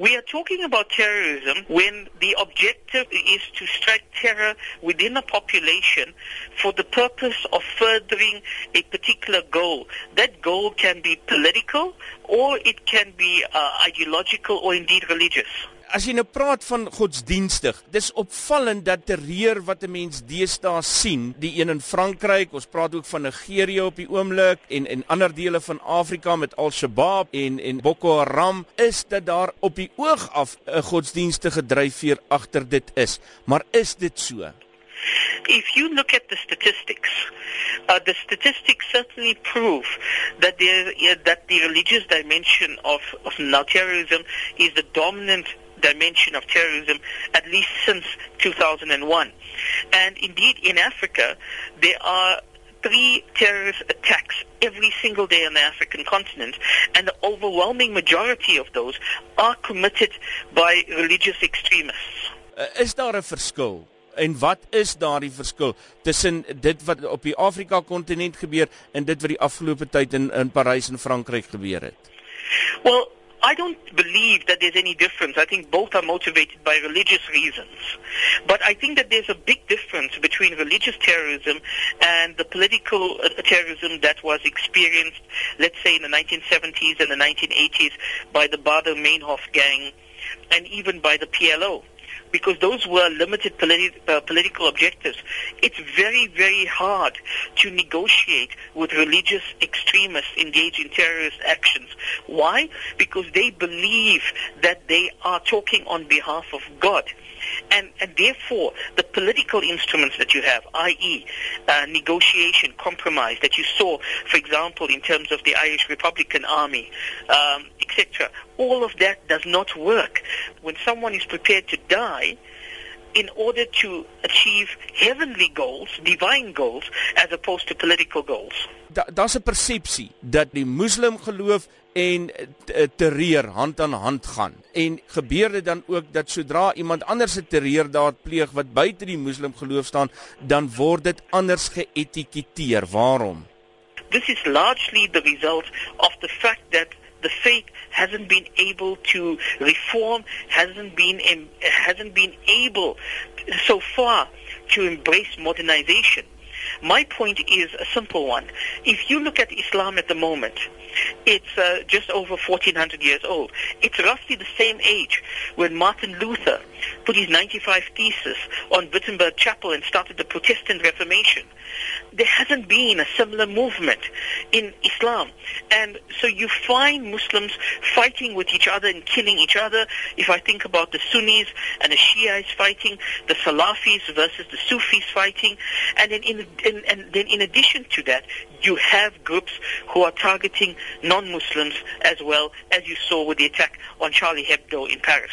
We are talking about terrorism when the objective is to strike terror within a population for the purpose of furthering a particular goal. That goal can be political or it can be uh, ideological or indeed religious. As jy nou praat van godsdienstig, dis opvallend dat terreur wat 'n mens deesdae sien, die een in Frankryk, ons praat ook van Nigerië op die oomblik en en ander dele van Afrika met Al-Shabaab en en Boko Haram, is dat daar op die oog af 'n godsdienstige dryfveer agter dit is. Maar is dit so? If you look at the statistics, uh, the statistics certainly prove that there uh, that the religious dimension of of terrorism is the dominant dimension of terrorism at least since 2001. And indeed, in Africa, there are three terrorist attacks every single day on the African continent, and the overwhelming majority of those are committed by religious extremists. Uh, is daar 'n verskil? En wat is daardie verskil tussen dit wat op die Afrika kontinent gebeur en dit wat die afgelope tyd in in Parys en Frankryk gebeur het? Well, I don't believe that there's any difference. I think both are motivated by religious reasons. But I think that there's a big difference between religious terrorism and the political uh, terrorism that was experienced, let's say, in the 1970s and the 1980s by the Baader-Meinhof gang and even by the PLO because those were limited politi- uh, political objectives. It's very, very hard to negotiate with religious extremists engaged in terrorist actions. Why? Because they believe that they are talking on behalf of God. And, and therefore, the political instruments that you have, i.e., uh, negotiation, compromise, that you saw, for example, in terms of the Irish Republican Army, um, etc., all of that does not work. When someone is prepared to die, in order to achieve heavenly goals, divine goals, as opposed to political goals. Daar's 'n persepsie dat die moslim geloof en eh, terreur hand aan hand gaan. En gebeur dit dan ook dat sodra iemand anders 'n terreurdaad pleeg wat buite die moslim geloof staan, dan word dit anders geetiketeer. Waarom? This is largely the result of the fact that the faith hasn't been able to reform, hasn't been hasn't been able so far to embrace modernization. My point is a simple one. If you look at Islam at the moment, it's uh, just over 1400 years old. It's roughly the same age when Martin Luther put his 95 thesis on Wittenberg Chapel and started the Protestant Reformation. There hasn't been a similar movement in Islam. And so you find Muslims fighting with each other and killing each other. If I think about the Sunnis and the Shiites fighting, the Salafis versus the Sufis fighting, and then in, in, and then in addition to that, you have groups who are targeting non-Muslims as well as you saw with the attack on Charlie Hebdo in Paris.